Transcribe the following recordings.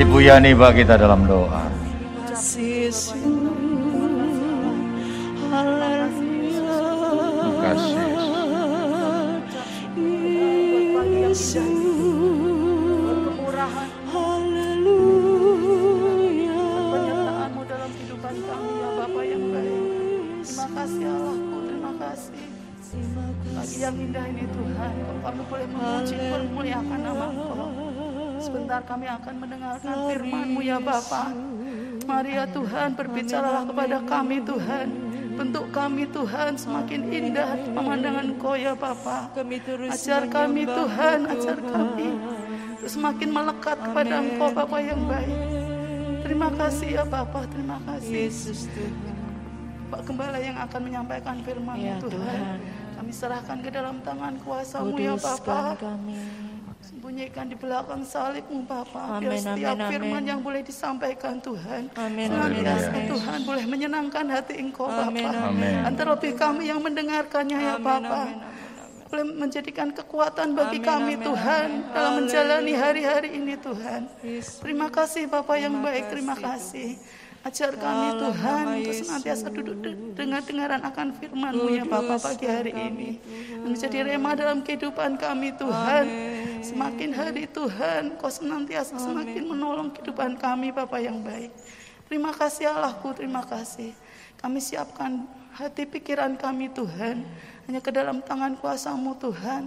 Ibu Yani bagi kita dalam doa. Ya yang indah ini Tuhan, kami boleh memuji memuliakan nama Engkau. Sebentar kami akan mendengarkan firman-Mu ya Bapa. Mari ya Tuhan berbicaralah kepada kami Tuhan. Bentuk kami Tuhan semakin indah pemandangan Engkau ya Bapa. Ajar kami Tuhan, ajar kami. Terus semakin melekat kepada Engkau Bapa yang baik. Terima kasih ya Bapak, terima kasih. Pak Gembala yang akan menyampaikan firman Ya Tuhan. Tuhan. Kami serahkan ke dalam tangan kuasamu ya Kuduskan Bapak. kami. Sembunyikan di belakang salibmu Bapak. Biar Amin, setiap amin, firman amin. yang boleh disampaikan Tuhan. Amin, Senantiasa amin, amin. Tuhan boleh menyenangkan hati Engkau Amin, Bapak. amin. Dan terlebih kami yang mendengarkannya ya Bapak. amin, amin, Boleh menjadikan kekuatan bagi Amin, kami amin, Tuhan. amin. Dalam menjalani hari-hari ini Tuhan. Terima kasih Bapak yang baik, terima kasih, kasih. Ajar kami Tuhan untuk senantiasa duduk de- dengar-dengaran akan firman-Mu ya Bapak pagi hari ini. Menjadi rema dalam kehidupan kami Tuhan. Semakin hari Tuhan, Kau senantiasa semakin menolong kehidupan kami Bapak yang baik. Terima kasih Allahku, terima kasih. Kami siapkan hati pikiran kami Tuhan. Hanya ke dalam tangan kuasamu Tuhan.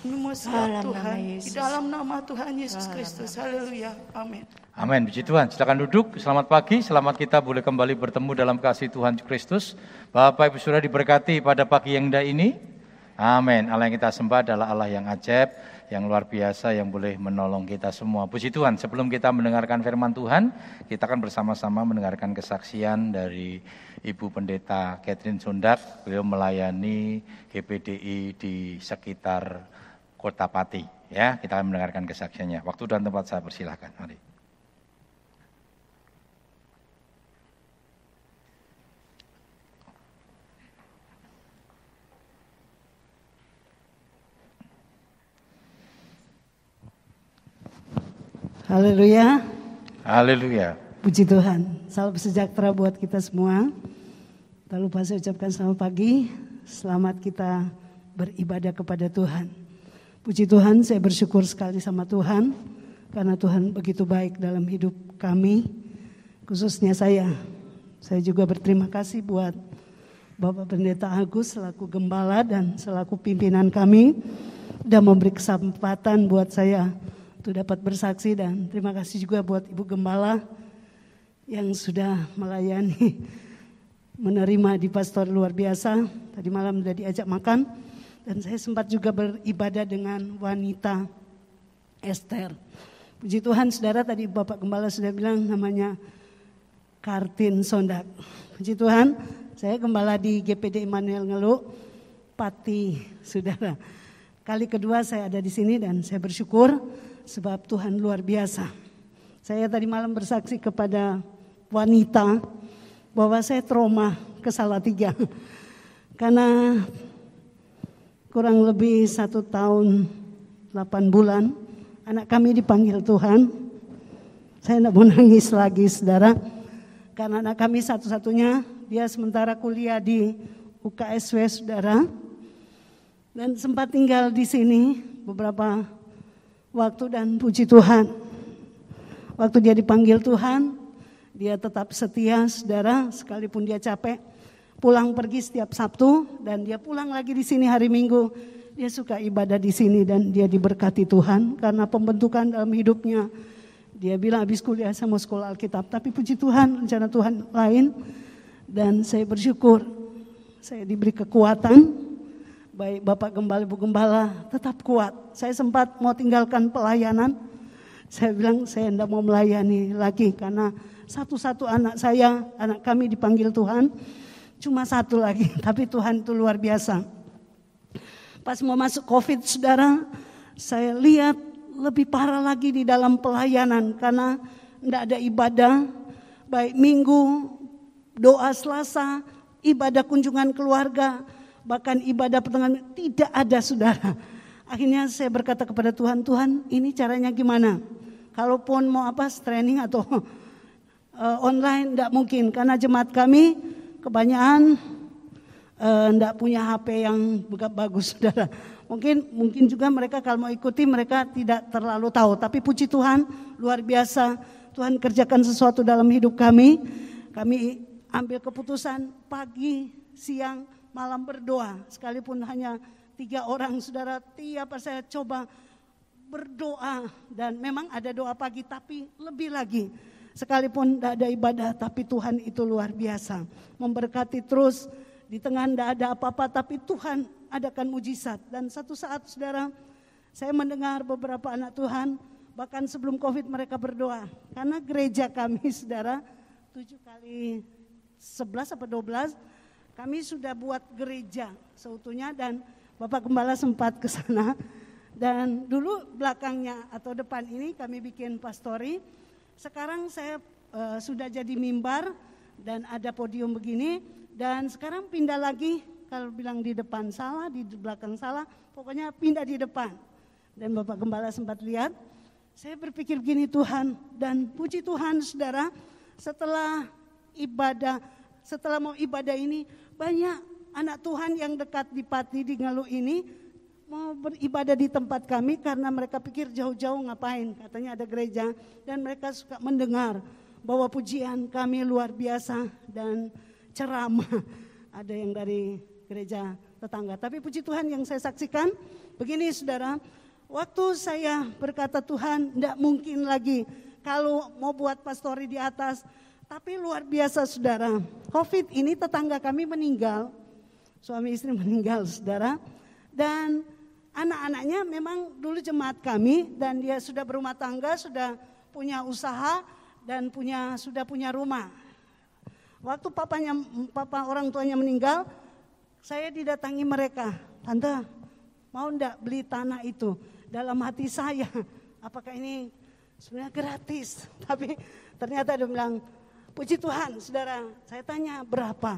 Nama Tuhan. Di Yesus. dalam nama Tuhan Yesus Kristus. Haleluya. Amin. Amin. Puji Tuhan. Silakan duduk. Selamat pagi. Selamat kita boleh kembali bertemu dalam kasih Tuhan Kristus. Bapak Ibu Saudara diberkati pada pagi yang indah ini. Amin. Allah yang kita sembah adalah Allah yang ajaib, yang luar biasa, yang boleh menolong kita semua. Puji Tuhan. Sebelum kita mendengarkan firman Tuhan, kita akan bersama-sama mendengarkan kesaksian dari Ibu Pendeta Catherine Sondak. Beliau melayani GPDI di sekitar Kota Pati. Ya, kita akan mendengarkan kesaksiannya. Waktu dan tempat saya persilahkan. Mari. Haleluya, Haleluya. puji Tuhan. Salam sejahtera buat kita semua. Tak lupa saya ucapkan selamat pagi, selamat kita beribadah kepada Tuhan. Puji Tuhan, saya bersyukur sekali sama Tuhan karena Tuhan begitu baik dalam hidup kami, khususnya saya. Saya juga berterima kasih buat Bapak Pendeta Agus selaku gembala dan selaku pimpinan kami sudah memberi kesempatan buat saya untuk dapat bersaksi dan terima kasih juga buat Ibu Gembala yang sudah melayani menerima di pastor luar biasa. Tadi malam sudah diajak makan dan saya sempat juga beribadah dengan wanita Esther. Puji Tuhan saudara tadi Bapak Gembala sudah bilang namanya Kartin Sondak. Puji Tuhan, saya gembala di GPD Immanuel Ngelu, Pati, saudara. Kali kedua saya ada di sini dan saya bersyukur sebab Tuhan luar biasa. Saya tadi malam bersaksi kepada wanita bahwa saya trauma ke Salatiga. Karena kurang lebih satu tahun 8 bulan anak kami dipanggil Tuhan. Saya tidak mau nangis lagi saudara. Karena anak kami satu-satunya dia sementara kuliah di UKSW saudara. Dan sempat tinggal di sini beberapa waktu dan puji Tuhan. Waktu dia dipanggil Tuhan, dia tetap setia saudara sekalipun dia capek. Pulang pergi setiap Sabtu dan dia pulang lagi di sini hari Minggu. Dia suka ibadah di sini dan dia diberkati Tuhan karena pembentukan dalam hidupnya. Dia bilang habis kuliah saya mau sekolah Alkitab. Tapi puji Tuhan rencana Tuhan lain. Dan saya bersyukur saya diberi kekuatan. Baik Bapak Gembala, Ibu Gembala tetap kuat. Saya sempat mau tinggalkan pelayanan. Saya bilang saya tidak mau melayani lagi karena satu-satu anak saya, anak kami dipanggil Tuhan. Cuma satu lagi, tapi Tuhan itu luar biasa. Pas mau masuk COVID saudara, saya lihat lebih parah lagi di dalam pelayanan karena tidak ada ibadah, baik minggu, doa selasa, ibadah kunjungan keluarga, bahkan ibadah pertengahan tidak ada saudara. Akhirnya saya berkata kepada Tuhan, Tuhan ini caranya gimana? Kalaupun mau apa training atau uh, online tidak mungkin karena jemaat kami kebanyakan tidak uh, punya HP yang bagus saudara. Mungkin mungkin juga mereka kalau mau ikuti mereka tidak terlalu tahu. Tapi puji Tuhan luar biasa Tuhan kerjakan sesuatu dalam hidup kami. Kami ambil keputusan pagi, siang, malam berdoa. Sekalipun hanya tiga orang saudara tiap saya coba berdoa. Dan memang ada doa pagi tapi lebih lagi. Sekalipun tidak ada ibadah tapi Tuhan itu luar biasa. Memberkati terus di tengah tidak ada apa-apa tapi Tuhan adakan mujizat. Dan satu saat saudara saya mendengar beberapa anak Tuhan bahkan sebelum COVID mereka berdoa. Karena gereja kami saudara tujuh kali sebelas atau dua belas kami sudah buat gereja seutuhnya dan Bapak Gembala sempat ke sana. Dan dulu belakangnya atau depan ini kami bikin pastori. Sekarang saya uh, sudah jadi mimbar dan ada podium begini dan sekarang pindah lagi, kalau bilang di depan salah, di belakang salah, pokoknya pindah di depan. Dan Bapak Gembala sempat lihat, saya berpikir gini Tuhan, dan puji Tuhan saudara, setelah ibadah, setelah mau ibadah ini, banyak anak Tuhan yang dekat di Pati di Ngalu ini mau beribadah di tempat kami karena mereka pikir jauh-jauh ngapain katanya ada gereja dan mereka suka mendengar bahwa pujian kami luar biasa dan ceramah. Ada yang dari gereja tetangga. Tapi puji Tuhan yang saya saksikan, begini saudara, waktu saya berkata Tuhan tidak mungkin lagi kalau mau buat pastori di atas. Tapi luar biasa saudara, COVID ini tetangga kami meninggal, suami istri meninggal saudara. Dan anak-anaknya memang dulu jemaat kami dan dia sudah berumah tangga, sudah punya usaha dan punya sudah punya rumah. Waktu papanya, papa orang tuanya meninggal, saya didatangi mereka. Tante, mau ndak beli tanah itu? Dalam hati saya, apakah ini sebenarnya gratis? Tapi ternyata dia bilang, puji Tuhan saudara, saya tanya berapa?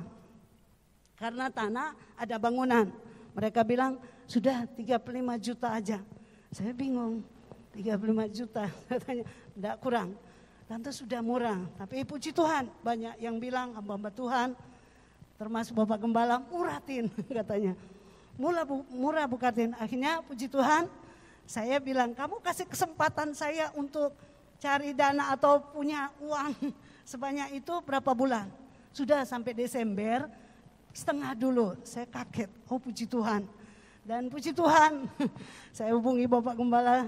Karena tanah ada bangunan. Mereka bilang, sudah 35 juta aja. Saya bingung, 35 juta. Saya tanya, enggak kurang. Tante sudah murah, tapi puji Tuhan banyak yang bilang hamba-hamba Tuhan, termasuk Bapak Gembala, muratin katanya. Murah, bu, murah bukatin. Akhirnya puji Tuhan, saya bilang kamu kasih kesempatan saya untuk cari dana atau punya uang sebanyak itu berapa bulan? Sudah sampai Desember, setengah dulu. Saya kaget, oh puji Tuhan. Dan puji Tuhan, saya hubungi Bapak Gembala,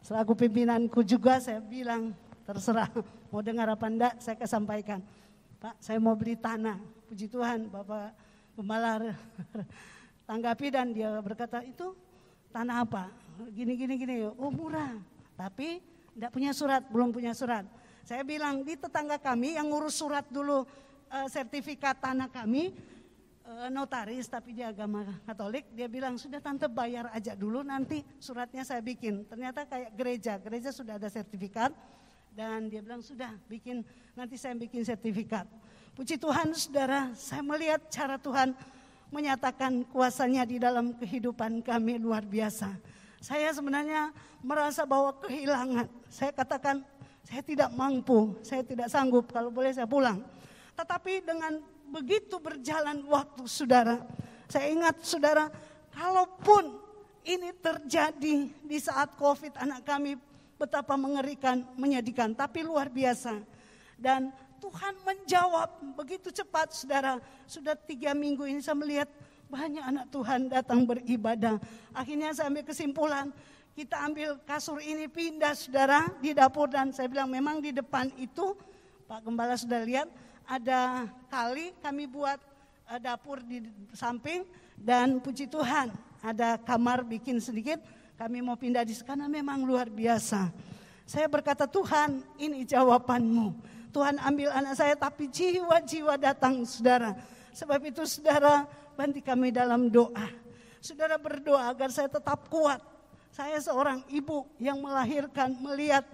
selaku pimpinanku juga saya bilang, terserah mau dengar apa enggak saya kesampaikan. Pak saya mau beli tanah, puji Tuhan Bapak Pembalar tanggapi dan dia berkata itu tanah apa? Gini gini gini, oh murah, tapi enggak punya surat, belum punya surat. Saya bilang di tetangga kami yang ngurus surat dulu uh, sertifikat tanah kami notaris tapi dia agama Katolik dia bilang sudah tante bayar aja dulu nanti suratnya saya bikin ternyata kayak gereja gereja sudah ada sertifikat dan dia bilang sudah bikin nanti saya bikin sertifikat. Puji Tuhan saudara, saya melihat cara Tuhan menyatakan kuasanya di dalam kehidupan kami luar biasa. Saya sebenarnya merasa bahwa kehilangan. Saya katakan saya tidak mampu, saya tidak sanggup kalau boleh saya pulang. Tetapi dengan begitu berjalan waktu saudara, saya ingat saudara, kalaupun ini terjadi di saat COVID anak kami betapa mengerikan, menyedihkan, tapi luar biasa. Dan Tuhan menjawab begitu cepat saudara. Sudah tiga minggu ini saya melihat banyak anak Tuhan datang beribadah. Akhirnya saya ambil kesimpulan, kita ambil kasur ini pindah saudara di dapur dan saya bilang memang di depan itu Pak Gembala sudah lihat ada kali kami buat eh, dapur di samping dan puji Tuhan ada kamar bikin sedikit kami mau pindah di sana memang luar biasa. Saya berkata Tuhan ini jawabanmu. Tuhan ambil anak saya tapi jiwa-jiwa datang saudara. Sebab itu saudara bantu kami dalam doa. Saudara berdoa agar saya tetap kuat. Saya seorang ibu yang melahirkan, melihat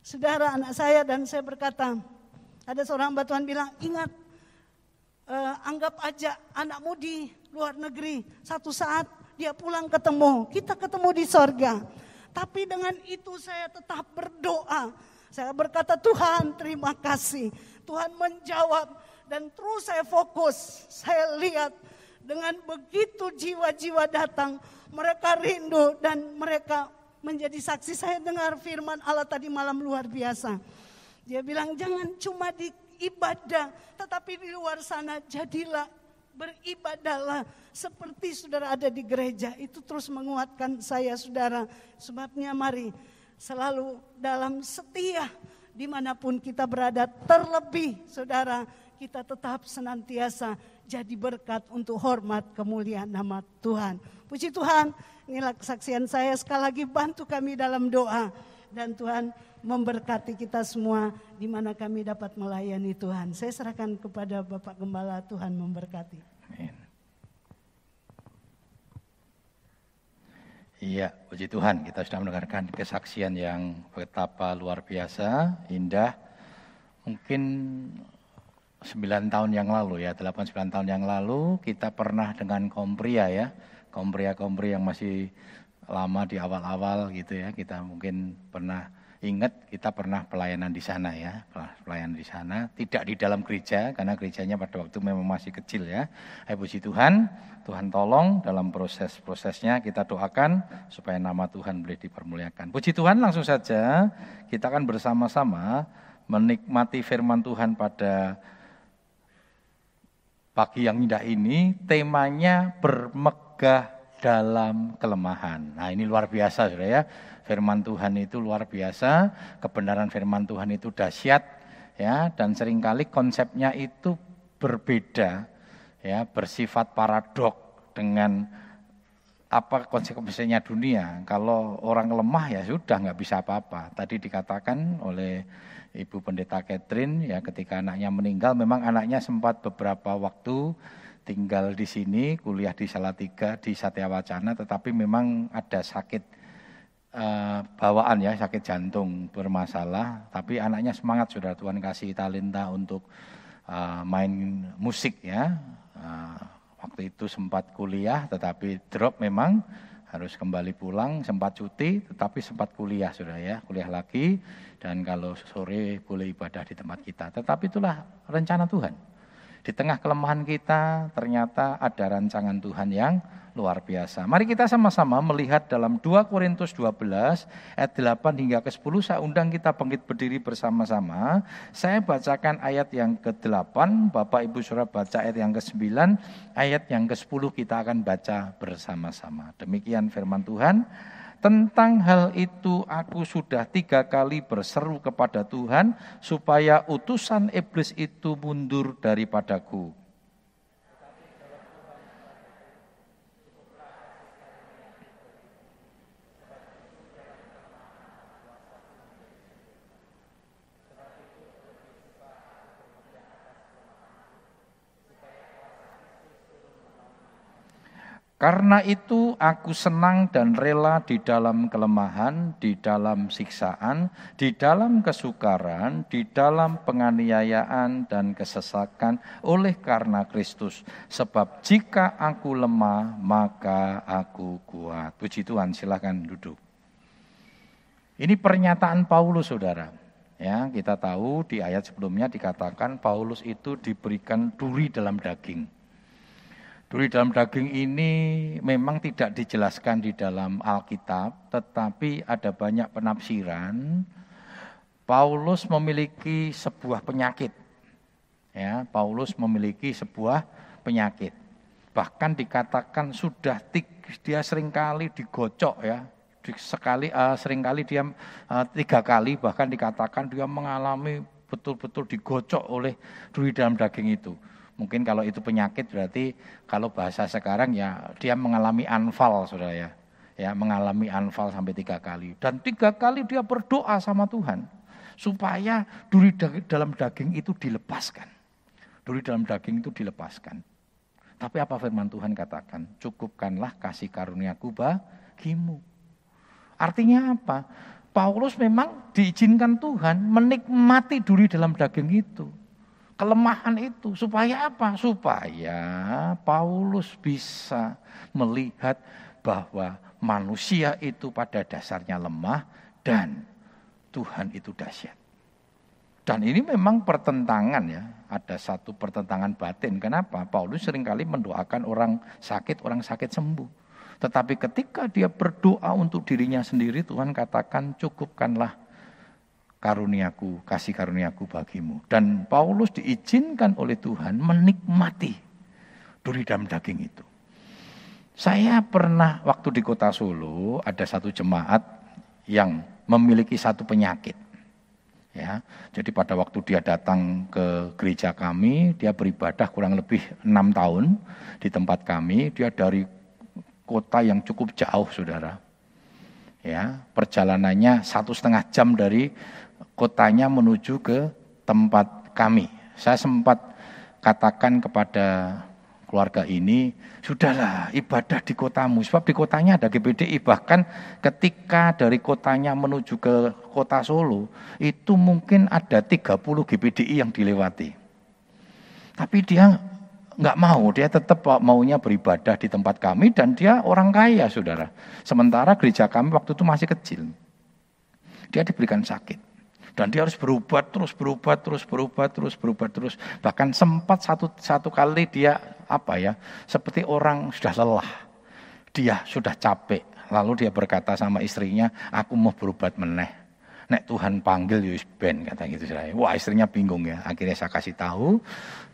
saudara anak saya dan saya berkata, ada seorang hamba bilang, ingat uh, anggap aja anakmu di luar negeri. Satu saat dia pulang ketemu, kita ketemu di sorga. Tapi dengan itu saya tetap berdoa. Saya berkata Tuhan terima kasih. Tuhan menjawab dan terus saya fokus. Saya lihat dengan begitu jiwa-jiwa datang. Mereka rindu dan mereka menjadi saksi. Saya dengar firman Allah tadi malam luar biasa. Dia bilang jangan cuma di ibadah. Tetapi di luar sana jadilah beribadahlah seperti saudara ada di gereja. Itu terus menguatkan saya saudara. Sebabnya mari selalu dalam setia di mana pun kita berada terlebih saudara kita tetap senantiasa jadi berkat untuk hormat kemuliaan nama Tuhan. Puji Tuhan, inilah kesaksian saya sekali lagi bantu kami dalam doa dan Tuhan memberkati kita semua di mana kami dapat melayani Tuhan. Saya serahkan kepada Bapak Gembala Tuhan memberkati. Amin. Iya, puji Tuhan kita sudah mendengarkan kesaksian yang betapa luar biasa, indah. Mungkin 9 tahun yang lalu ya, 8-9 tahun yang lalu kita pernah dengan Kompria ya, Kompria-Kompria yang masih lama di awal-awal gitu ya, kita mungkin pernah ingat kita pernah pelayanan di sana ya, pelayanan di sana, tidak di dalam gereja karena gerejanya pada waktu memang masih kecil ya. Hai puji Tuhan, Tuhan tolong dalam proses-prosesnya kita doakan supaya nama Tuhan boleh dipermuliakan. Puji Tuhan langsung saja kita akan bersama-sama menikmati firman Tuhan pada pagi yang indah ini temanya bermegah dalam kelemahan. Nah ini luar biasa sudah ya. Firman Tuhan itu luar biasa, kebenaran firman Tuhan itu dahsyat ya dan sering kali konsepnya itu berbeda ya, bersifat paradok dengan apa konsekuensinya dunia. Kalau orang lemah ya sudah nggak bisa apa-apa. Tadi dikatakan oleh Ibu Pendeta Catherine ya ketika anaknya meninggal memang anaknya sempat beberapa waktu tinggal di sini, kuliah di Salatiga di Satya Wacana tetapi memang ada sakit uh, bawaan ya sakit jantung bermasalah, tapi anaknya semangat sudah Tuhan kasih talenta untuk uh, main musik ya. Uh, waktu itu sempat kuliah tetapi drop memang harus kembali pulang, sempat cuti tetapi sempat kuliah sudah ya, kuliah lagi dan kalau sore boleh ibadah di tempat kita. Tetapi itulah rencana Tuhan. Di tengah kelemahan kita ternyata ada rancangan Tuhan yang luar biasa. Mari kita sama-sama melihat dalam 2 Korintus 12 ayat 8 hingga ke 10 saya undang kita bangkit berdiri bersama-sama. Saya bacakan ayat yang ke-8, Bapak Ibu Saudara baca ayat yang ke-9, ayat yang ke-10 kita akan baca bersama-sama. Demikian firman Tuhan. Tentang hal itu aku sudah tiga kali berseru kepada Tuhan supaya utusan iblis itu mundur daripadaku. Karena itu aku senang dan rela di dalam kelemahan, di dalam siksaan, di dalam kesukaran, di dalam penganiayaan dan kesesakan oleh karena Kristus. Sebab jika aku lemah, maka aku kuat. Puji Tuhan, silakan duduk. Ini pernyataan Paulus, saudara. Ya, kita tahu di ayat sebelumnya dikatakan Paulus itu diberikan duri dalam daging. Duri dalam daging ini memang tidak dijelaskan di dalam Alkitab, tetapi ada banyak penafsiran. Paulus memiliki sebuah penyakit. Ya, Paulus memiliki sebuah penyakit. Bahkan dikatakan sudah dia sering kali digocok ya, sekali uh, sering kali dia uh, tiga kali bahkan dikatakan dia mengalami betul-betul digocok oleh duri dalam daging itu. Mungkin kalau itu penyakit berarti kalau bahasa sekarang ya dia mengalami anfal saudara ya. Ya mengalami anfal sampai tiga kali. Dan tiga kali dia berdoa sama Tuhan. Supaya duri dalam daging itu dilepaskan. Duri dalam daging itu dilepaskan. Tapi apa firman Tuhan katakan? Cukupkanlah kasih karuniaku bagimu. Artinya apa? Paulus memang diizinkan Tuhan menikmati duri dalam daging itu kelemahan itu. Supaya apa? Supaya Paulus bisa melihat bahwa manusia itu pada dasarnya lemah dan Tuhan itu dahsyat. Dan ini memang pertentangan ya, ada satu pertentangan batin. Kenapa? Paulus sering kali mendoakan orang sakit, orang sakit sembuh. Tetapi ketika dia berdoa untuk dirinya sendiri, Tuhan katakan cukupkanlah karuniaku, kasih karuniaku bagimu. Dan Paulus diizinkan oleh Tuhan menikmati duri dalam daging itu. Saya pernah waktu di kota Solo ada satu jemaat yang memiliki satu penyakit. Ya, jadi pada waktu dia datang ke gereja kami, dia beribadah kurang lebih enam tahun di tempat kami. Dia dari kota yang cukup jauh, saudara. Ya, perjalanannya satu setengah jam dari kotanya menuju ke tempat kami. Saya sempat katakan kepada keluarga ini, sudahlah ibadah di kotamu. Sebab di kotanya ada GPDI. Bahkan ketika dari kotanya menuju ke kota Solo, itu mungkin ada 30 GPDI yang dilewati. Tapi dia nggak mau, dia tetap maunya beribadah di tempat kami dan dia orang kaya, saudara. Sementara gereja kami waktu itu masih kecil. Dia diberikan sakit. Dan dia harus berubat terus, berubat terus, berubat terus, berubat terus. Bahkan sempat satu satu kali dia apa ya, seperti orang sudah lelah. Dia sudah capek. Lalu dia berkata sama istrinya, aku mau berubat meneh. Nek Tuhan panggil Yus Ben kata gitu saya. Wah istrinya bingung ya. Akhirnya saya kasih tahu.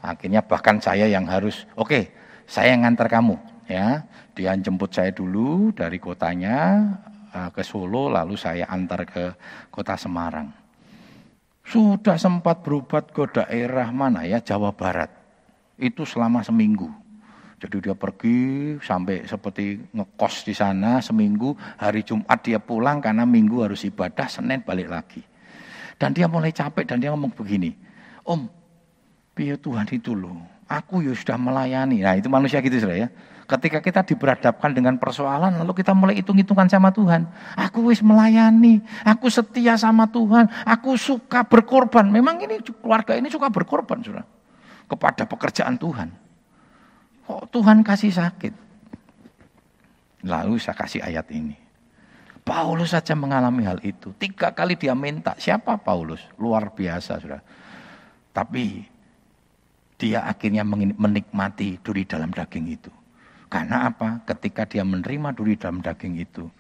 Akhirnya bahkan saya yang harus, oke, okay, saya yang ngantar kamu ya. Dia jemput saya dulu dari kotanya eh, ke Solo, lalu saya antar ke kota Semarang. Sudah sempat berobat ke daerah mana ya, Jawa Barat. Itu selama seminggu. Jadi dia pergi sampai seperti ngekos di sana seminggu, hari Jumat dia pulang karena minggu harus ibadah, Senin balik lagi. Dan dia mulai capek dan dia ngomong begini, Om, biar Tuhan itu loh, aku ya sudah melayani. Nah itu manusia gitu sudah ya. Ketika kita diberadabkan dengan persoalan, lalu kita mulai hitung-hitungan sama Tuhan. Aku wis melayani, aku setia sama Tuhan, aku suka berkorban. Memang ini keluarga ini suka berkorban, sudah kepada pekerjaan Tuhan. Kok Tuhan kasih sakit? Lalu saya kasih ayat ini. Paulus saja mengalami hal itu. Tiga kali dia minta. Siapa Paulus? Luar biasa, sudah. Tapi dia akhirnya menikmati duri dalam daging itu. Karena apa? Ketika dia menerima duri dalam daging itu,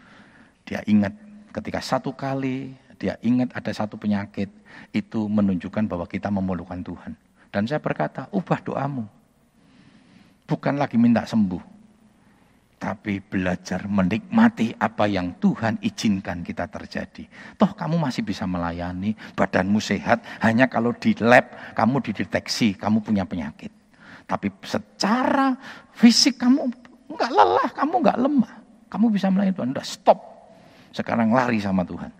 dia ingat ketika satu kali dia ingat ada satu penyakit, itu menunjukkan bahwa kita memerlukan Tuhan. Dan saya berkata, ubah doamu. Bukan lagi minta sembuh, tapi belajar menikmati apa yang Tuhan izinkan kita terjadi. Toh kamu masih bisa melayani, badanmu sehat, hanya kalau di lab kamu dideteksi kamu punya penyakit. Tapi secara fisik kamu nggak lelah, kamu nggak lemah. Kamu bisa melayani Tuhan. Udah stop. Sekarang lari sama Tuhan.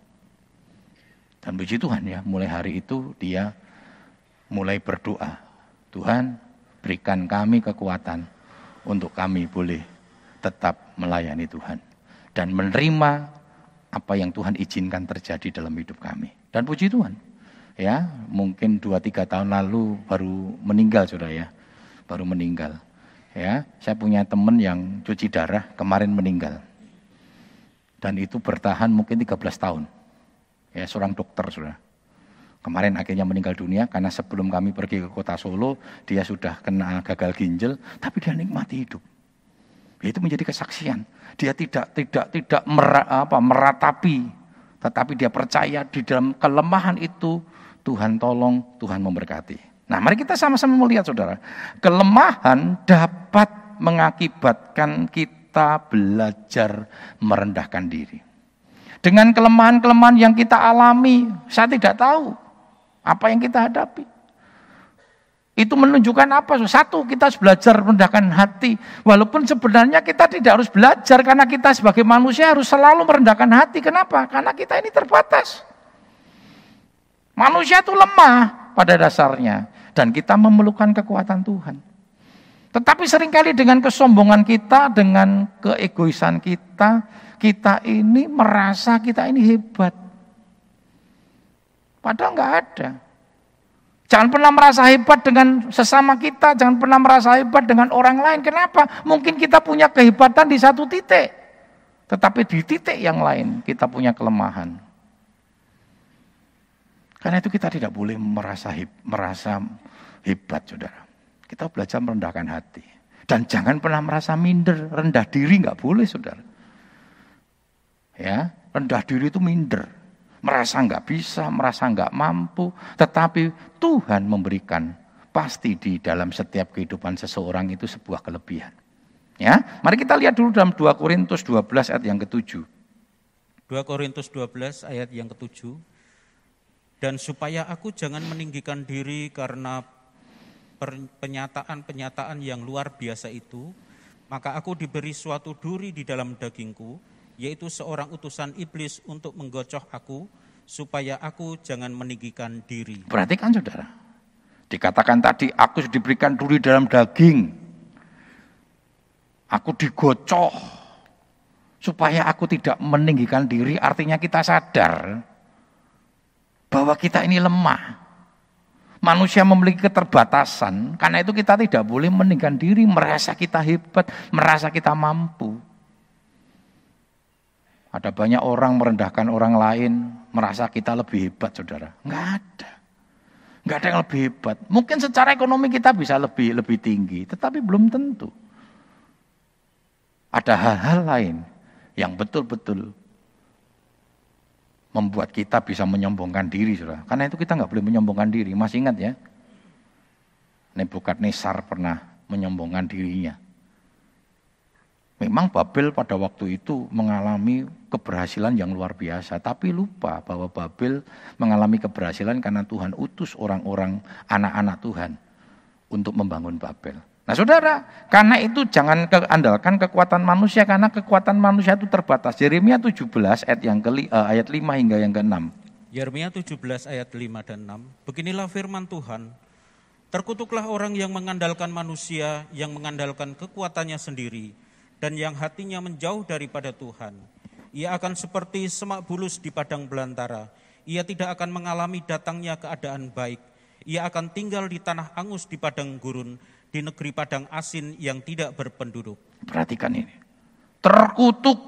Dan puji Tuhan ya, mulai hari itu dia mulai berdoa. Tuhan berikan kami kekuatan untuk kami boleh tetap melayani Tuhan. Dan menerima apa yang Tuhan izinkan terjadi dalam hidup kami. Dan puji Tuhan. Ya, mungkin 2 3 tahun lalu baru meninggal Saudara ya baru meninggal. Ya, saya punya teman yang cuci darah kemarin meninggal. Dan itu bertahan mungkin 13 tahun. Ya, seorang dokter sudah. Kemarin akhirnya meninggal dunia karena sebelum kami pergi ke kota Solo, dia sudah kena gagal ginjal, tapi dia nikmati hidup. Itu menjadi kesaksian. Dia tidak tidak tidak mer, apa, meratapi, tetapi dia percaya di dalam kelemahan itu Tuhan tolong, Tuhan memberkati. Nah, mari kita sama-sama melihat Saudara. Kelemahan dapat mengakibatkan kita belajar merendahkan diri. Dengan kelemahan-kelemahan yang kita alami, saya tidak tahu apa yang kita hadapi. Itu menunjukkan apa? Satu, kita harus belajar merendahkan hati. Walaupun sebenarnya kita tidak harus belajar karena kita sebagai manusia harus selalu merendahkan hati. Kenapa? Karena kita ini terbatas. Manusia itu lemah pada dasarnya dan kita memerlukan kekuatan Tuhan. Tetapi sering kali dengan kesombongan kita, dengan keegoisan kita, kita ini merasa kita ini hebat. Padahal nggak ada. Jangan pernah merasa hebat dengan sesama kita, jangan pernah merasa hebat dengan orang lain. Kenapa? Mungkin kita punya kehebatan di satu titik. Tetapi di titik yang lain kita punya kelemahan. Karena itu kita tidak boleh merasa merasa hebat, saudara. Kita belajar merendahkan hati. Dan jangan pernah merasa minder, rendah diri nggak boleh, saudara. Ya, rendah diri itu minder, merasa nggak bisa, merasa nggak mampu. Tetapi Tuhan memberikan pasti di dalam setiap kehidupan seseorang itu sebuah kelebihan. Ya, mari kita lihat dulu dalam 2 Korintus 12 ayat yang ketujuh. 2 Korintus 12 ayat yang ketujuh. Dan supaya aku jangan meninggikan diri karena penyataan-penyataan yang luar biasa itu, maka aku diberi suatu duri di dalam dagingku, yaitu seorang utusan iblis untuk menggocoh aku, supaya aku jangan meninggikan diri. Perhatikan saudara, dikatakan tadi aku diberikan duri dalam daging, aku digocoh, supaya aku tidak meninggikan diri, artinya kita sadar bahwa kita ini lemah. Manusia memiliki keterbatasan, karena itu kita tidak boleh meninggikan diri, merasa kita hebat, merasa kita mampu. Ada banyak orang merendahkan orang lain, merasa kita lebih hebat, saudara. Enggak ada. Enggak ada yang lebih hebat. Mungkin secara ekonomi kita bisa lebih lebih tinggi, tetapi belum tentu. Ada hal-hal lain yang betul-betul membuat kita bisa menyombongkan diri, saudara. Karena itu kita nggak boleh menyombongkan diri. Masih ingat ya? Nebukadnezar pernah menyombongkan dirinya. Memang Babel pada waktu itu mengalami keberhasilan yang luar biasa, tapi lupa bahwa Babel mengalami keberhasilan karena Tuhan utus orang-orang anak-anak Tuhan untuk membangun Babel. Nah saudara, karena itu jangan andalkan kekuatan manusia, karena kekuatan manusia itu terbatas. Yeremia 17 ayat, yang ke, uh, ayat 5 hingga yang ke-6. Yeremia 17 ayat 5 dan 6. Beginilah firman Tuhan, Terkutuklah orang yang mengandalkan manusia, yang mengandalkan kekuatannya sendiri, dan yang hatinya menjauh daripada Tuhan. Ia akan seperti semak bulus di padang belantara. Ia tidak akan mengalami datangnya keadaan baik. Ia akan tinggal di tanah angus di padang gurun, di negeri padang asin yang tidak berpenduduk. Perhatikan ini. Terkutuk.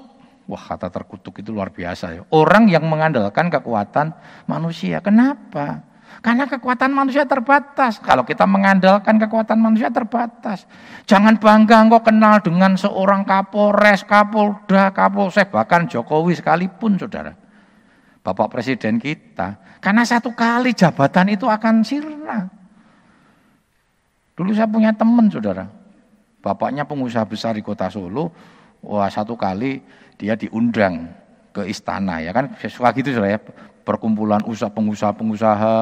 Wah kata terkutuk itu luar biasa ya. Orang yang mengandalkan kekuatan manusia. Kenapa? Karena kekuatan manusia terbatas. Kalau kita mengandalkan kekuatan manusia terbatas. Jangan bangga engkau kenal dengan seorang kapolres, kapolda, kapolsek, bahkan Jokowi sekalipun saudara. Bapak Presiden kita. Karena satu kali jabatan itu akan sirna. Dulu saya punya teman saudara, bapaknya pengusaha besar di kota Solo, wah satu kali dia diundang ke istana ya kan suka gitu saudara ya perkumpulan usaha pengusaha-pengusaha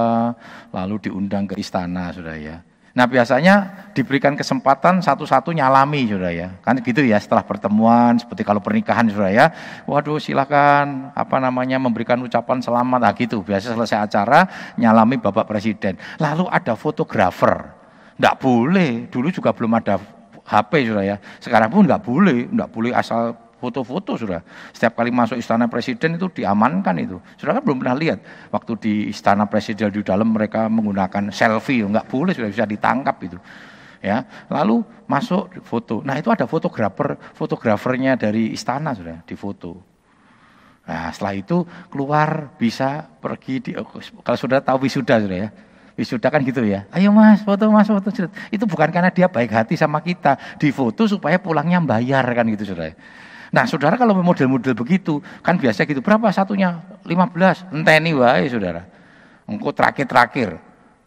lalu diundang ke istana saudara ya. Nah biasanya diberikan kesempatan satu-satu nyalami saudara ya. Kan gitu ya setelah pertemuan seperti kalau pernikahan saudara ya. Waduh silakan apa namanya memberikan ucapan selamat nah gitu. Biasa selesai acara nyalami Bapak Presiden. Lalu ada fotografer tidak boleh. Dulu juga belum ada HP sudah ya. Sekarang pun nggak boleh, nggak boleh asal foto-foto sudah. Setiap kali masuk istana presiden itu diamankan itu. Sudah kan belum pernah lihat waktu di istana presiden di dalam mereka menggunakan selfie, nggak boleh sudah bisa ditangkap itu. Ya, lalu masuk foto. Nah itu ada fotografer, fotografernya dari istana sudah difoto. Nah setelah itu keluar bisa pergi di, kalau sudah tahu wisuda sudah ya, wisuda kan gitu ya. Ayo mas, foto mas, foto. Itu bukan karena dia baik hati sama kita. Di foto supaya pulangnya bayar kan gitu saudara. Nah saudara kalau model-model begitu, kan biasa gitu. Berapa satunya? 15. Enteni wae saudara. Engkau terakhir-terakhir.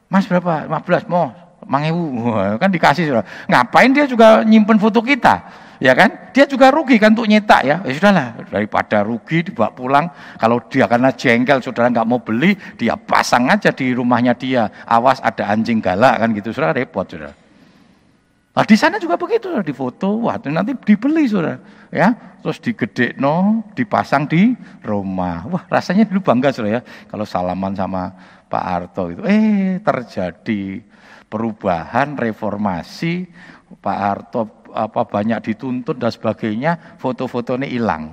Mas berapa? 15. Mau mangewu. Kan dikasih saudara. Ngapain dia juga nyimpen foto kita? ya kan? Dia juga rugi kan untuk nyetak ya. Ya sudahlah, daripada rugi dibawa pulang. Kalau dia karena jengkel, saudara nggak mau beli, dia pasang aja di rumahnya dia. Awas ada anjing galak kan gitu, saudara repot saudara. Nah di sana juga begitu, di foto, wah nanti dibeli saudara, ya, terus digede no, dipasang di rumah. Wah rasanya dulu bangga saudara ya, kalau salaman sama Pak Harto itu, eh terjadi perubahan reformasi Pak Harto apa banyak dituntut dan sebagainya, foto-fotonya hilang.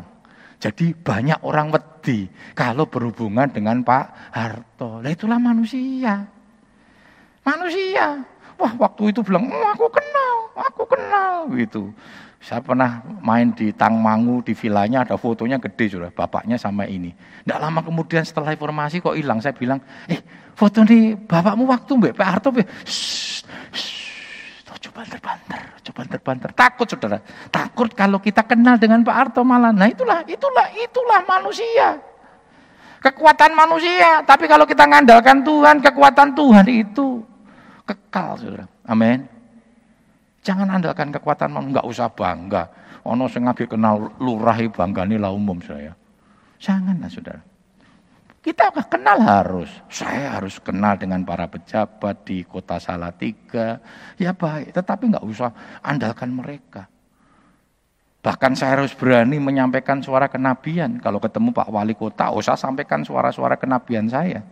Jadi banyak orang wedi kalau berhubungan dengan Pak Harto. Lah itulah manusia. Manusia. Wah waktu itu bilang, oh, aku kenal, aku kenal gitu. Saya pernah main di Tangmangu, di vilanya ada fotonya gede sudah, bapaknya sama ini. Tidak lama kemudian setelah informasi kok hilang, saya bilang, eh foto ini bapakmu waktu mbak Pak Harto, coba terbanter, coba terbanter. Takut saudara, takut kalau kita kenal dengan Pak Harto malah. Nah itulah, itulah, itulah manusia. Kekuatan manusia, tapi kalau kita ngandalkan Tuhan, kekuatan Tuhan itu kekal saudara. Amin. Jangan andalkan kekuatan enggak usah bangga. Ono sing kenal lurah banggane lah umum saya. Janganlah Saudara. Kita kenal harus. Saya harus kenal dengan para pejabat di kota Salatiga. Ya baik, tetapi enggak usah andalkan mereka. Bahkan saya harus berani menyampaikan suara kenabian. Kalau ketemu Pak Wali Kota, usah sampaikan suara-suara kenabian saya.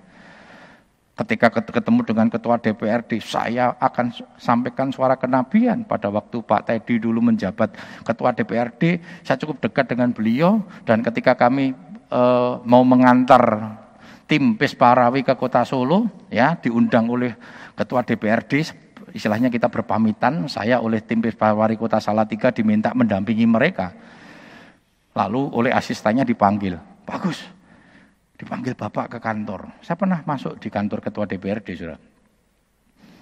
Ketika ketemu dengan ketua DPRD, saya akan sampaikan suara kenabian. Pada waktu Pak Teddy dulu menjabat ketua DPRD, saya cukup dekat dengan beliau. Dan ketika kami e, mau mengantar tim Pesparawi ke kota Solo, ya diundang oleh ketua DPRD, istilahnya kita berpamitan, saya oleh tim Pesparawi kota Salatiga diminta mendampingi mereka. Lalu oleh asistennya dipanggil, bagus, Dipanggil bapak ke kantor. Saya pernah masuk di kantor ketua DPRD, saudara.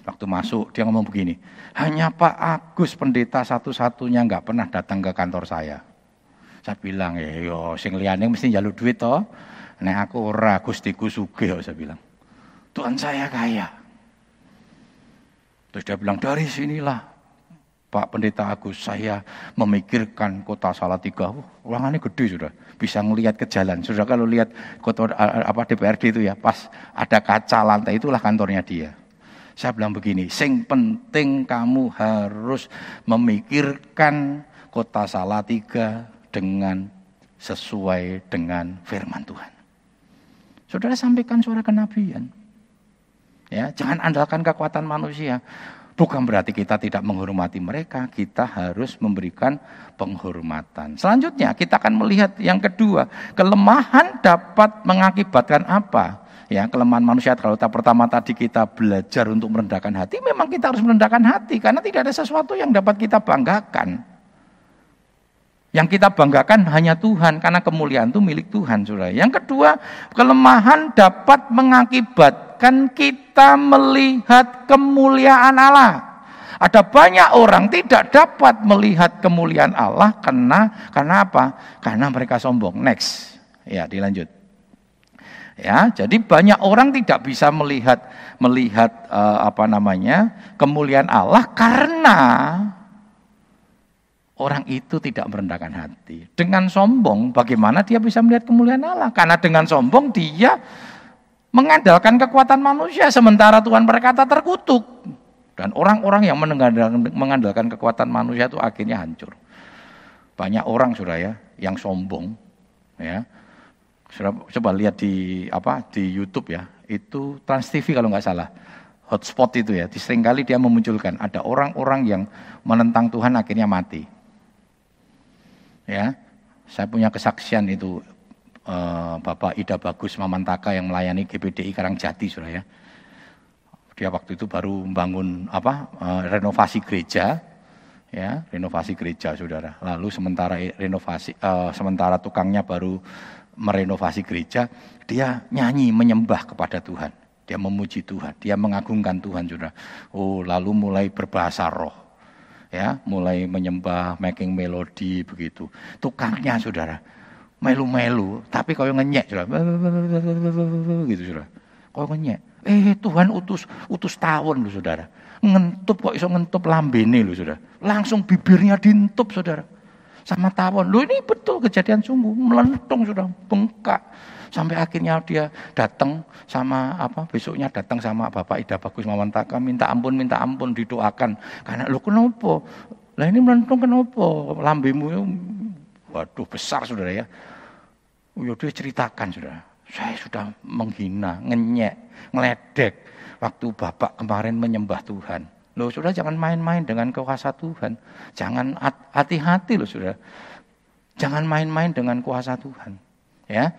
Waktu masuk dia ngomong begini, hanya Pak Agus pendeta satu-satunya nggak pernah datang ke kantor saya. Saya bilang, ya yo sing liyane mesti jalur duit toh. Nek aku ora Gustiku sugih saya bilang. Tuhan saya kaya. Terus dia bilang, dari sinilah Pak Pendeta Agus, saya memikirkan kota Salatiga. Oh, ruangannya gede sudah, bisa melihat ke jalan. Sudah kalau lihat kota apa DPRD itu ya, pas ada kaca lantai itulah kantornya dia. Saya bilang begini, sing penting kamu harus memikirkan kota Salatiga dengan sesuai dengan firman Tuhan. Saudara sampaikan suara kenabian. Ya, jangan andalkan kekuatan manusia. Bukan berarti kita tidak menghormati mereka, kita harus memberikan penghormatan. Selanjutnya kita akan melihat yang kedua, kelemahan dapat mengakibatkan apa? Ya, kelemahan manusia kalau tak pertama tadi kita belajar untuk merendahkan hati, memang kita harus merendahkan hati karena tidak ada sesuatu yang dapat kita banggakan. Yang kita banggakan hanya Tuhan karena kemuliaan itu milik Tuhan, Saudara. Yang kedua, kelemahan dapat mengakibatkan kita kita melihat kemuliaan Allah. Ada banyak orang tidak dapat melihat kemuliaan Allah karena karena apa? Karena mereka sombong. Next. Ya, dilanjut. Ya, jadi banyak orang tidak bisa melihat melihat uh, apa namanya? kemuliaan Allah karena orang itu tidak merendahkan hati. Dengan sombong bagaimana dia bisa melihat kemuliaan Allah? Karena dengan sombong dia mengandalkan kekuatan manusia sementara Tuhan berkata terkutuk. Dan orang-orang yang mengandalkan kekuatan manusia itu akhirnya hancur. Banyak orang sudah ya yang sombong ya. Coba lihat di apa di YouTube ya. Itu Trans TV kalau nggak salah. Hotspot itu ya. Seringkali dia memunculkan ada orang-orang yang menentang Tuhan akhirnya mati. Ya. Saya punya kesaksian itu uh, Bapak Ida Bagus Mamantaka yang melayani GPDI Karangjati sudah ya. Dia waktu itu baru membangun apa uh, renovasi gereja ya, renovasi gereja Saudara. Lalu sementara renovasi uh, sementara tukangnya baru merenovasi gereja, dia nyanyi menyembah kepada Tuhan. Dia memuji Tuhan, dia mengagungkan Tuhan Saudara. Oh, lalu mulai berbahasa roh. Ya, mulai menyembah, making melodi begitu. Tukangnya Saudara melu-melu, tapi kau yang ngenyek sudah, gitu sudah. Kau ngenyek. Eh Tuhan utus utus tawon lu saudara. Ngentup kok iso ngentup lambene lu saudara. Langsung bibirnya dintup saudara. Sama tawon. Lu ini betul kejadian sungguh. Melentung sudah, bengkak. Sampai akhirnya dia datang sama apa besoknya datang sama Bapak Ida Bagus Mawantaka minta ampun minta ampun didoakan karena lu kenapa lah ini melentung kenapa lambemu waduh besar saudara ya Ya dia ceritakan sudah. Saya sudah menghina, ngenyek, ngeledek waktu Bapak kemarin menyembah Tuhan. Loh sudah jangan main-main dengan kuasa Tuhan. Jangan hati-hati loh sudah. Jangan main-main dengan kuasa Tuhan. Ya.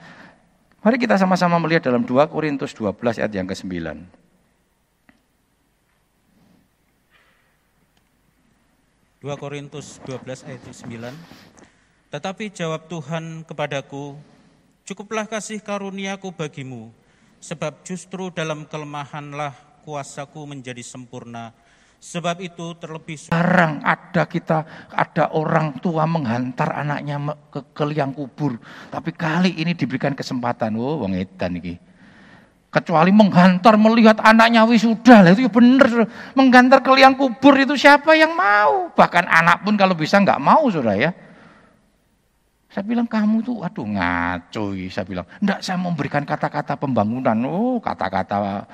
Mari kita sama-sama melihat dalam 2 Korintus 12 ayat yang ke-9. 2 2 Korintus 12 ayat 9. Tetapi jawab Tuhan kepadaku, cukuplah kasih karuniaku bagimu, sebab justru dalam kelemahanlah kuasaku menjadi sempurna. Sebab itu terlebih Jarang ada kita, ada orang tua menghantar anaknya ke, ke liang kubur. Tapi kali ini diberikan kesempatan. Oh, wong edan iki. Kecuali menghantar melihat anaknya wisuda, lah itu ya benar. Menghantar ke liang kubur itu siapa yang mau? Bahkan anak pun kalau bisa nggak mau, sudah ya. Saya bilang kamu tuh, aduh ngaco. Saya bilang, enggak saya memberikan kata-kata pembangunan. Oh, kata-kata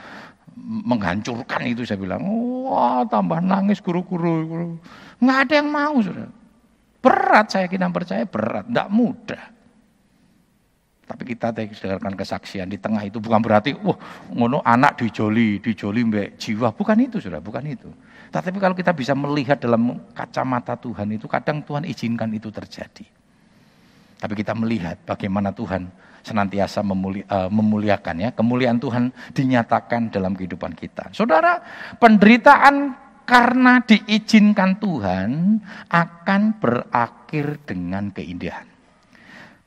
menghancurkan itu saya bilang, wah tambah nangis guru-guru. Nggak ada yang mau sudah. Berat saya kira percaya berat, tidak mudah. Tapi kita dengarkan kesaksian di tengah itu bukan berarti, wah ngono anak dijoli, dijoli mbak jiwa. Bukan itu sudah, bukan itu. Tapi kalau kita bisa melihat dalam kacamata Tuhan itu, kadang Tuhan izinkan itu terjadi. Tapi kita melihat bagaimana Tuhan senantiasa memuli, uh, memuliakan ya. Kemuliaan Tuhan dinyatakan dalam kehidupan kita. Saudara, penderitaan karena diizinkan Tuhan akan berakhir dengan keindahan.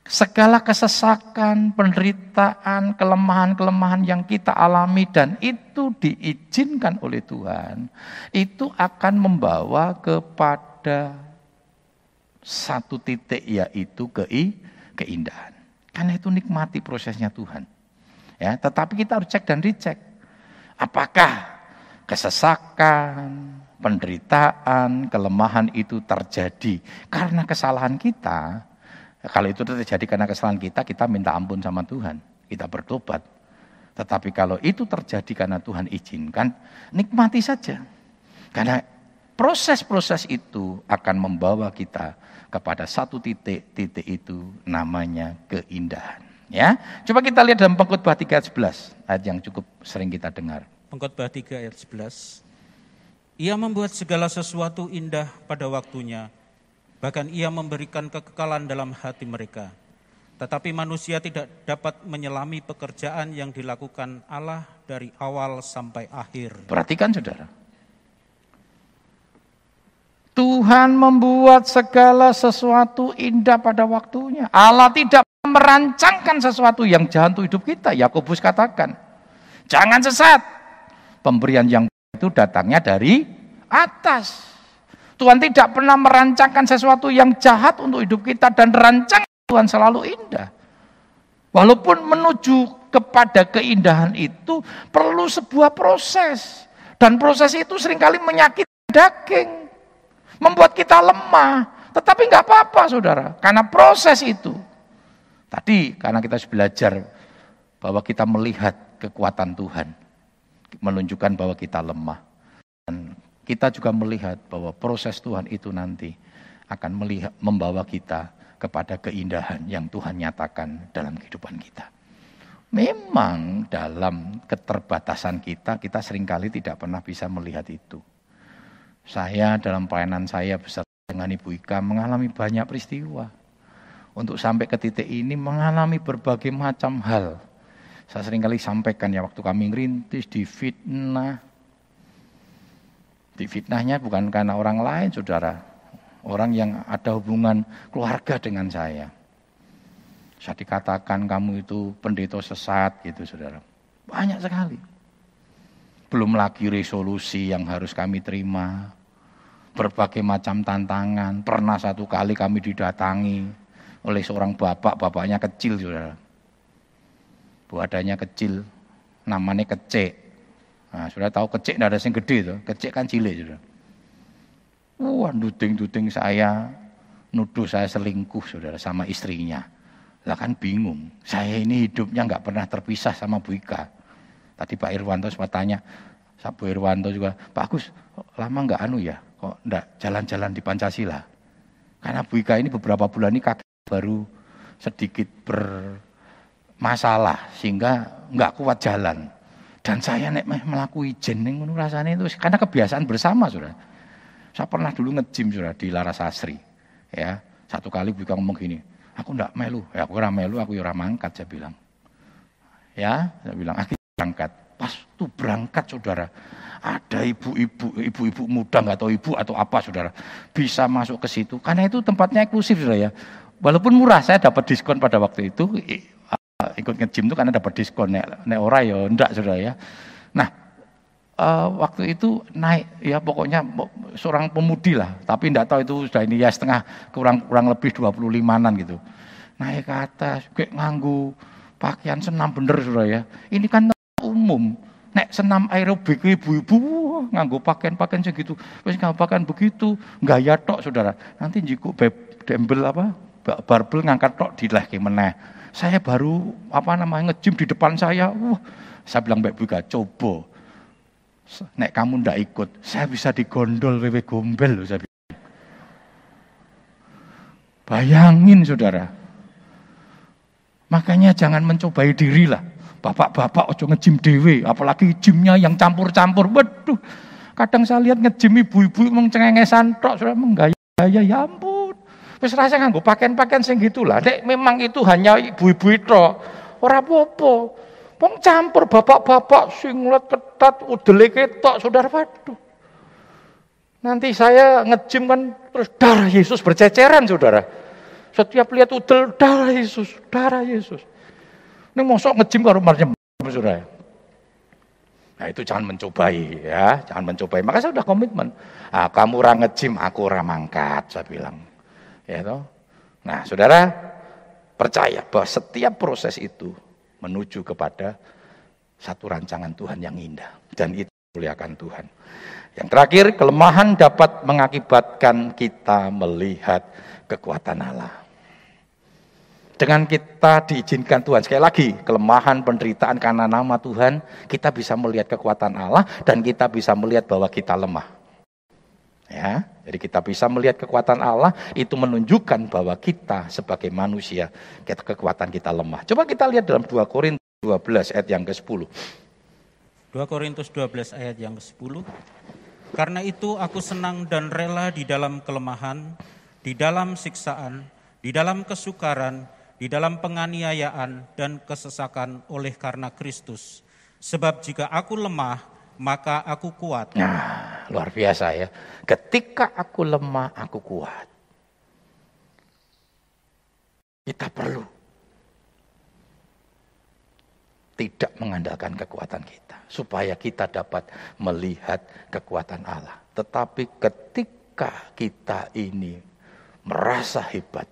Segala kesesakan, penderitaan, kelemahan-kelemahan yang kita alami dan itu diizinkan oleh Tuhan, itu akan membawa kepada satu titik yaitu keindahan. Karena itu nikmati prosesnya Tuhan. Ya, tetapi kita harus cek dan dicek. Apakah kesesakan, penderitaan, kelemahan itu terjadi karena kesalahan kita? Kalau itu terjadi karena kesalahan kita, kita minta ampun sama Tuhan. Kita bertobat. Tetapi kalau itu terjadi karena Tuhan izinkan, nikmati saja. Karena proses-proses itu akan membawa kita kepada satu titik, titik itu namanya keindahan. Ya, coba kita lihat dalam Pengkhotbah 3 ayat 11, ayat yang cukup sering kita dengar. Pengkhotbah 3 ayat 11. Ia membuat segala sesuatu indah pada waktunya, bahkan ia memberikan kekekalan dalam hati mereka. Tetapi manusia tidak dapat menyelami pekerjaan yang dilakukan Allah dari awal sampai akhir. Perhatikan saudara, Tuhan membuat segala sesuatu indah pada waktunya. Allah tidak merancangkan sesuatu yang jahat untuk hidup kita. Yakobus katakan, jangan sesat. Pemberian yang itu datangnya dari atas. Tuhan tidak pernah merancangkan sesuatu yang jahat untuk hidup kita dan rancangan Tuhan selalu indah. Walaupun menuju kepada keindahan itu perlu sebuah proses. Dan proses itu sering kali menyakiti daging membuat kita lemah. Tetapi nggak apa-apa saudara, karena proses itu. Tadi karena kita belajar bahwa kita melihat kekuatan Tuhan, menunjukkan bahwa kita lemah. Dan kita juga melihat bahwa proses Tuhan itu nanti akan melihat, membawa kita kepada keindahan yang Tuhan nyatakan dalam kehidupan kita. Memang dalam keterbatasan kita, kita sering kali tidak pernah bisa melihat itu. Saya dalam pelayanan saya beserta dengan Ibu Ika mengalami banyak peristiwa. Untuk sampai ke titik ini mengalami berbagai macam hal. Saya sering kali sampaikan ya waktu kami ngerintis di fitnah. Di fitnahnya bukan karena orang lain saudara. Orang yang ada hubungan keluarga dengan saya. Saya dikatakan kamu itu pendeta sesat gitu saudara. Banyak sekali. Belum lagi resolusi yang harus kami terima. Berbagai macam tantangan. Pernah satu kali kami didatangi oleh seorang bapak, bapaknya kecil saudara. Badannya kecil, namanya kecek. Nah, sudah tahu kecek tidak ada yang gede itu, kecek kan cilik saudara. Wah, duding-duding saya, nuduh saya selingkuh saudara sama istrinya. Lah kan bingung, saya ini hidupnya nggak pernah terpisah sama Bu Ika. Tadi Pak Irwanto sempat tanya, Pak Irwanto juga, Pak Agus, lama nggak anu ya, kok nggak jalan-jalan di Pancasila? Karena Bu Ika ini beberapa bulan ini kaki baru sedikit bermasalah, sehingga nggak kuat jalan. Dan saya nek melakukan izin ning rasanya itu karena kebiasaan bersama sudah. Saya pernah dulu ngejim sudah di Larasasri. Ya, satu kali Bu Ika ngomong gini, aku ndak melu, ya aku ora melu, aku ya ora mangkat saya bilang. Ya, saya bilang, berangkat. Pas tuh berangkat saudara, ada ibu-ibu, ibu-ibu muda nggak tahu ibu atau apa saudara, bisa masuk ke situ. Karena itu tempatnya eksklusif saudara ya. Walaupun murah, saya dapat diskon pada waktu itu, ikut nge-gym itu karena dapat diskon, nek, nek ora ya enggak saudara ya. Nah, uh, waktu itu naik ya pokoknya seorang pemudi lah, tapi enggak tahu itu sudah ini ya setengah kurang kurang lebih 25-an gitu. Naik ke atas, kayak nganggu pakaian senam bener saudara ya. Ini kan umum, Nek senam aerobik ibu-ibu nganggo pakaian-pakaian segitu. Wis nganggo pakaian begitu, gaya tok Saudara. Nanti jiku dembel apa? Barbel ngangkat tok dilehke meneh. Saya baru apa namanya ngejim di depan saya. Wah, saya bilang Mbak Buka, coba. Nek kamu ndak ikut, saya bisa digondol wewe gombel loh saya bilang. Bayangin saudara. Makanya jangan mencobai diri lah. Bapak-bapak ojo ngejim dewe, apalagi gymnya yang campur-campur. Waduh, kadang saya lihat ngejim ibu-ibu emang cengengesan tok, sudah menggaya ya ampun. Wis rasa nganggo pakaian-pakaian sing gitulah. Nek memang itu hanya ibu-ibu itu, ora apa-apa. Campur bapak-bapak singlet ketat udele ketok, Saudara waduh. Nanti saya ngejim kan terus darah Yesus berceceran Saudara. Setiap lihat udel darah Yesus, darah Yesus. Ini mosok ngejim karo marjem saudara. Nah itu jangan mencobai ya, jangan mencobai. Maka saya sudah komitmen. Ah, kamu orang ngejim, aku orang mangkat, saya bilang. Ya toh. Nah, saudara percaya bahwa setiap proses itu menuju kepada satu rancangan Tuhan yang indah dan itu muliakan Tuhan. Yang terakhir, kelemahan dapat mengakibatkan kita melihat kekuatan Allah. Dengan kita diizinkan Tuhan, sekali lagi, kelemahan, penderitaan karena nama Tuhan, kita bisa melihat kekuatan Allah dan kita bisa melihat bahwa kita lemah. Ya, jadi kita bisa melihat kekuatan Allah itu menunjukkan bahwa kita sebagai manusia, kita kekuatan kita lemah. Coba kita lihat dalam 2 Korintus 12 ayat yang ke-10. 2 Korintus 12 ayat yang ke-10. Karena itu aku senang dan rela di dalam kelemahan, di dalam siksaan, di dalam kesukaran, di dalam penganiayaan dan kesesakan oleh karena Kristus. Sebab jika aku lemah, maka aku kuat. Nah, luar biasa ya. Ketika aku lemah, aku kuat. Kita perlu tidak mengandalkan kekuatan kita supaya kita dapat melihat kekuatan Allah. Tetapi ketika kita ini merasa hebat,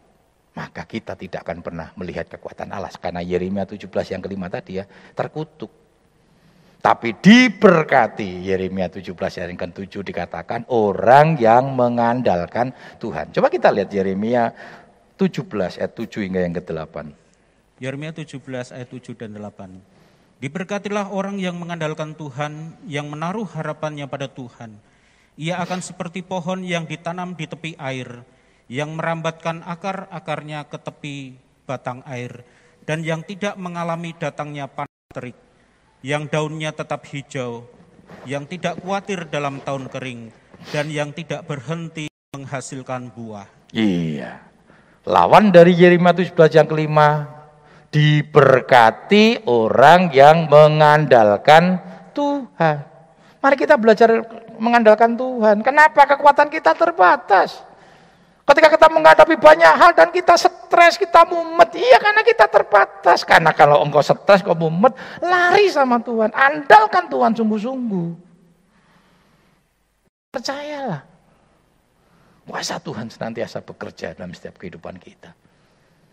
maka kita tidak akan pernah melihat kekuatan Allah. Karena Yeremia 17 yang kelima tadi ya, terkutuk. Tapi diberkati Yeremia 17 yang ke-7 dikatakan orang yang mengandalkan Tuhan. Coba kita lihat Yeremia 17 ayat 7 hingga yang ke-8. Yeremia 17 ayat 7 dan 8. Diberkatilah orang yang mengandalkan Tuhan, yang menaruh harapannya pada Tuhan. Ia akan seperti pohon yang ditanam di tepi air, yang merambatkan akar-akarnya ke tepi batang air dan yang tidak mengalami datangnya panas terik, yang daunnya tetap hijau, yang tidak khawatir dalam tahun kering, dan yang tidak berhenti menghasilkan buah. Iya. Lawan dari Yeremia 17 yang kelima, diberkati orang yang mengandalkan Tuhan. Mari kita belajar mengandalkan Tuhan. Kenapa kekuatan kita terbatas? Ketika kita menghadapi banyak hal dan kita stres, kita mumet. Iya karena kita terbatas. Karena kalau engkau stres, kau mumet, lari sama Tuhan. Andalkan Tuhan sungguh-sungguh. Percayalah. Kuasa Tuhan senantiasa bekerja dalam setiap kehidupan kita.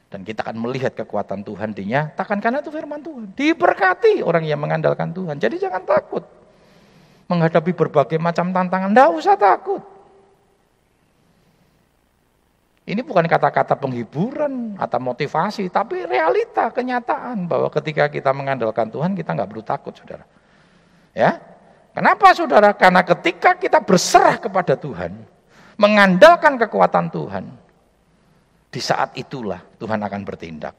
Dan kita akan melihat kekuatan Tuhan dinyatakan karena itu firman Tuhan. Diberkati orang yang mengandalkan Tuhan. Jadi jangan takut. Menghadapi berbagai macam tantangan, tidak usah takut. Ini bukan kata-kata penghiburan atau motivasi, tapi realita, kenyataan bahwa ketika kita mengandalkan Tuhan kita nggak perlu takut, saudara. Ya, kenapa, saudara? Karena ketika kita berserah kepada Tuhan, mengandalkan kekuatan Tuhan, di saat itulah Tuhan akan bertindak.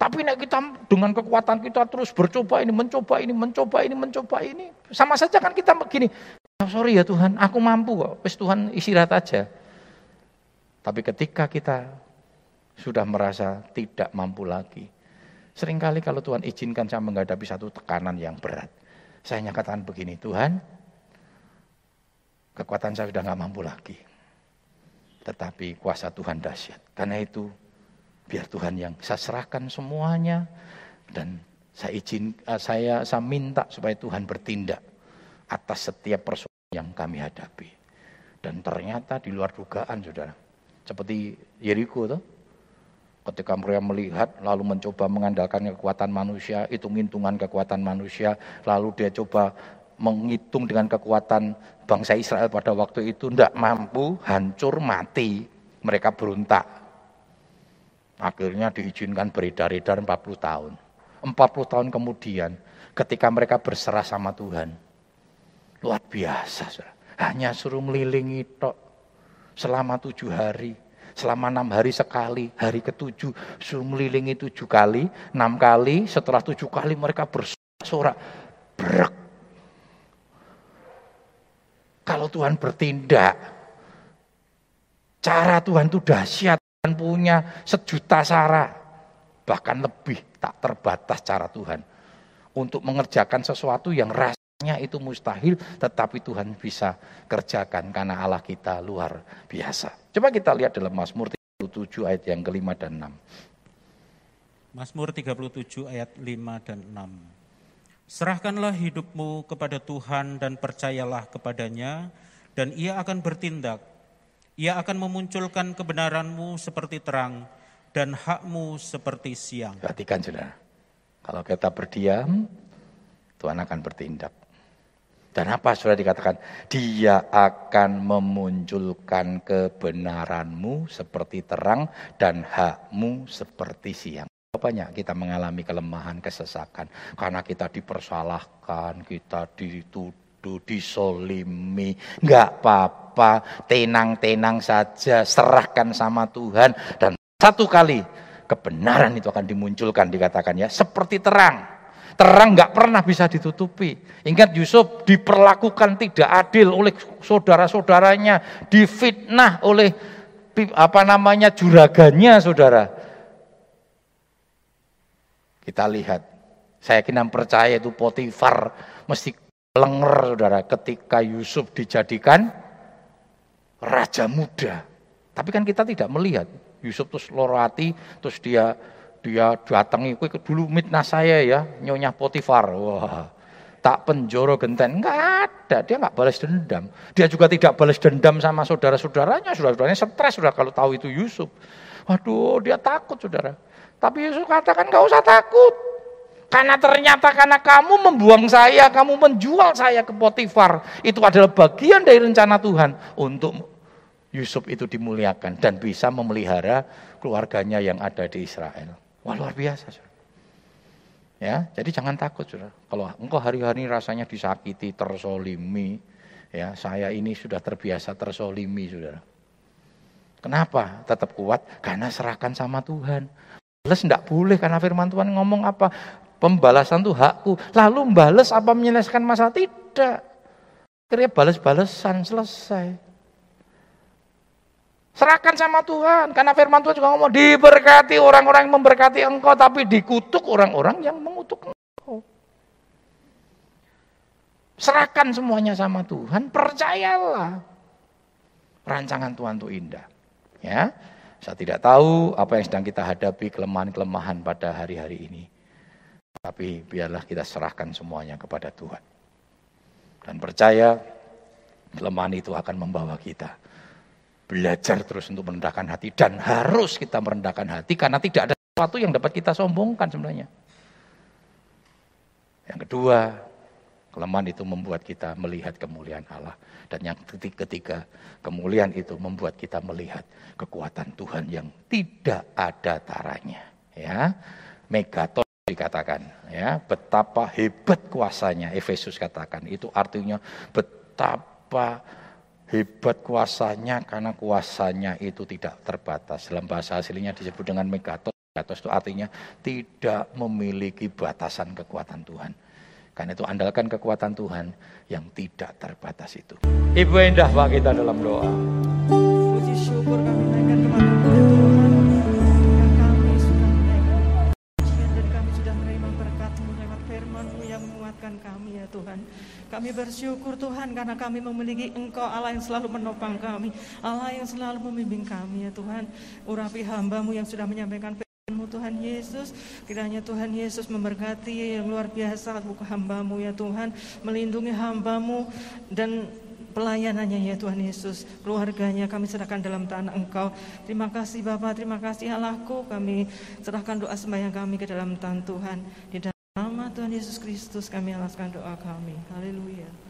Tapi nek kita dengan kekuatan kita terus bercoba ini, mencoba ini, mencoba ini, mencoba ini, sama saja kan kita begini. Oh, sorry ya Tuhan, aku mampu kok. Tuhan istirahat aja. Tapi ketika kita sudah merasa tidak mampu lagi, sering kali kalau Tuhan izinkan saya menghadapi satu tekanan yang berat, saya nyatakan begini, Tuhan, kekuatan saya sudah nggak mampu lagi. Tetapi kuasa Tuhan dahsyat. Karena itu biar Tuhan yang saya serahkan semuanya dan saya izin uh, saya saya minta supaya Tuhan bertindak atas setiap persoalan yang kami hadapi. Dan ternyata di luar dugaan, Saudara. Seperti Yeriko tuh. Ketika mereka melihat lalu mencoba mengandalkan kekuatan manusia, hitung-hitungan kekuatan manusia, lalu dia coba menghitung dengan kekuatan bangsa Israel pada waktu itu tidak mampu, hancur, mati. Mereka berontak. Akhirnya diizinkan beredar-edar 40 tahun. 40 tahun kemudian ketika mereka berserah sama Tuhan. Luar biasa. Hanya suruh melilingi tok selama tujuh hari selama enam hari sekali, hari ketujuh suruh melilingi tujuh kali, enam kali, setelah tujuh kali mereka bersorak, berak. Kalau Tuhan bertindak, cara Tuhan itu dahsyat, Tuhan punya sejuta cara, bahkan lebih tak terbatas cara Tuhan untuk mengerjakan sesuatu yang rasanya itu mustahil, tetapi Tuhan bisa kerjakan karena Allah kita luar biasa. Coba kita lihat dalam Mazmur 37 ayat yang kelima dan enam. Mazmur 37 ayat 5 dan 6. Serahkanlah hidupmu kepada Tuhan dan percayalah kepadanya dan ia akan bertindak. Ia akan memunculkan kebenaranmu seperti terang dan hakmu seperti siang. Perhatikan saudara, kalau kita berdiam, Tuhan akan bertindak. Dan apa sudah dikatakan? Dia akan memunculkan kebenaranmu seperti terang dan hakmu seperti siang. Banyak kita mengalami kelemahan, kesesakan. Karena kita dipersalahkan, kita dituduh, disolimi. Enggak apa-apa, tenang-tenang saja, serahkan sama Tuhan. Dan satu kali kebenaran itu akan dimunculkan dikatakan ya, seperti terang Terang nggak pernah bisa ditutupi. Ingat Yusuf diperlakukan tidak adil oleh saudara-saudaranya, difitnah oleh apa namanya juraganya saudara. Kita lihat, saya yakin percaya itu Potifar mesti lenger saudara ketika Yusuf dijadikan raja muda. Tapi kan kita tidak melihat Yusuf terus lorati, terus dia dia datang itu dulu mitnah saya ya, nyonya Potifar. Wah, tak penjoro genten. Enggak ada, dia enggak balas dendam. Dia juga tidak balas dendam sama saudara-saudaranya. Saudara-saudaranya stres sudah kalau tahu itu Yusuf. Waduh, dia takut saudara. Tapi Yusuf katakan enggak usah takut. Karena ternyata karena kamu membuang saya, kamu menjual saya ke Potifar. Itu adalah bagian dari rencana Tuhan untuk Yusuf itu dimuliakan dan bisa memelihara keluarganya yang ada di Israel. Wah luar biasa. Saudara. Ya, jadi jangan takut saudara. Kalau engkau hari-hari rasanya disakiti, tersolimi, ya saya ini sudah terbiasa tersolimi saudara. Kenapa tetap kuat? Karena serahkan sama Tuhan. Balas tidak boleh karena firman Tuhan ngomong apa? Pembalasan itu hakku. Lalu balas apa menyelesaikan masalah? Tidak. Akhirnya balas-balesan selesai. Serahkan sama Tuhan. Karena firman Tuhan juga ngomong, diberkati orang-orang yang memberkati engkau, tapi dikutuk orang-orang yang mengutuk engkau. Serahkan semuanya sama Tuhan, percayalah. Rancangan Tuhan itu indah. Ya, Saya tidak tahu apa yang sedang kita hadapi, kelemahan-kelemahan pada hari-hari ini. Tapi biarlah kita serahkan semuanya kepada Tuhan. Dan percaya kelemahan itu akan membawa kita Belajar terus untuk merendahkan hati. Dan harus kita merendahkan hati karena tidak ada sesuatu yang dapat kita sombongkan sebenarnya. Yang kedua, kelemahan itu membuat kita melihat kemuliaan Allah. Dan yang ketiga, kemuliaan itu membuat kita melihat kekuatan Tuhan yang tidak ada taranya. Ya, megaton dikatakan, ya, betapa hebat kuasanya. Efesus katakan itu artinya betapa hebat kuasanya karena kuasanya itu tidak terbatas. Dalam bahasa aslinya disebut dengan megatos. Megatos itu artinya tidak memiliki batasan kekuatan Tuhan. Karena itu andalkan kekuatan Tuhan yang tidak terbatas itu. Ibu indah Pak kita dalam doa. Puji syukur kami naikkan Kami bersyukur Tuhan karena kami memiliki Engkau Allah yang selalu menopang kami. Allah yang selalu membimbing kami ya Tuhan. Urapi hambamu yang sudah menyampaikan Tuhan Yesus. Kiranya Tuhan Yesus memberkati yang luar biasa buku hambamu ya Tuhan. Melindungi hambamu dan pelayanannya ya Tuhan Yesus. Keluarganya kami serahkan dalam tanah Engkau. Terima kasih Bapak, terima kasih Allahku. Kami serahkan doa sembahyang kami ke dalam tanah Tuhan. Di dalam Tuhan Yesus Kristus kami alaskan doa kami. Haleluya.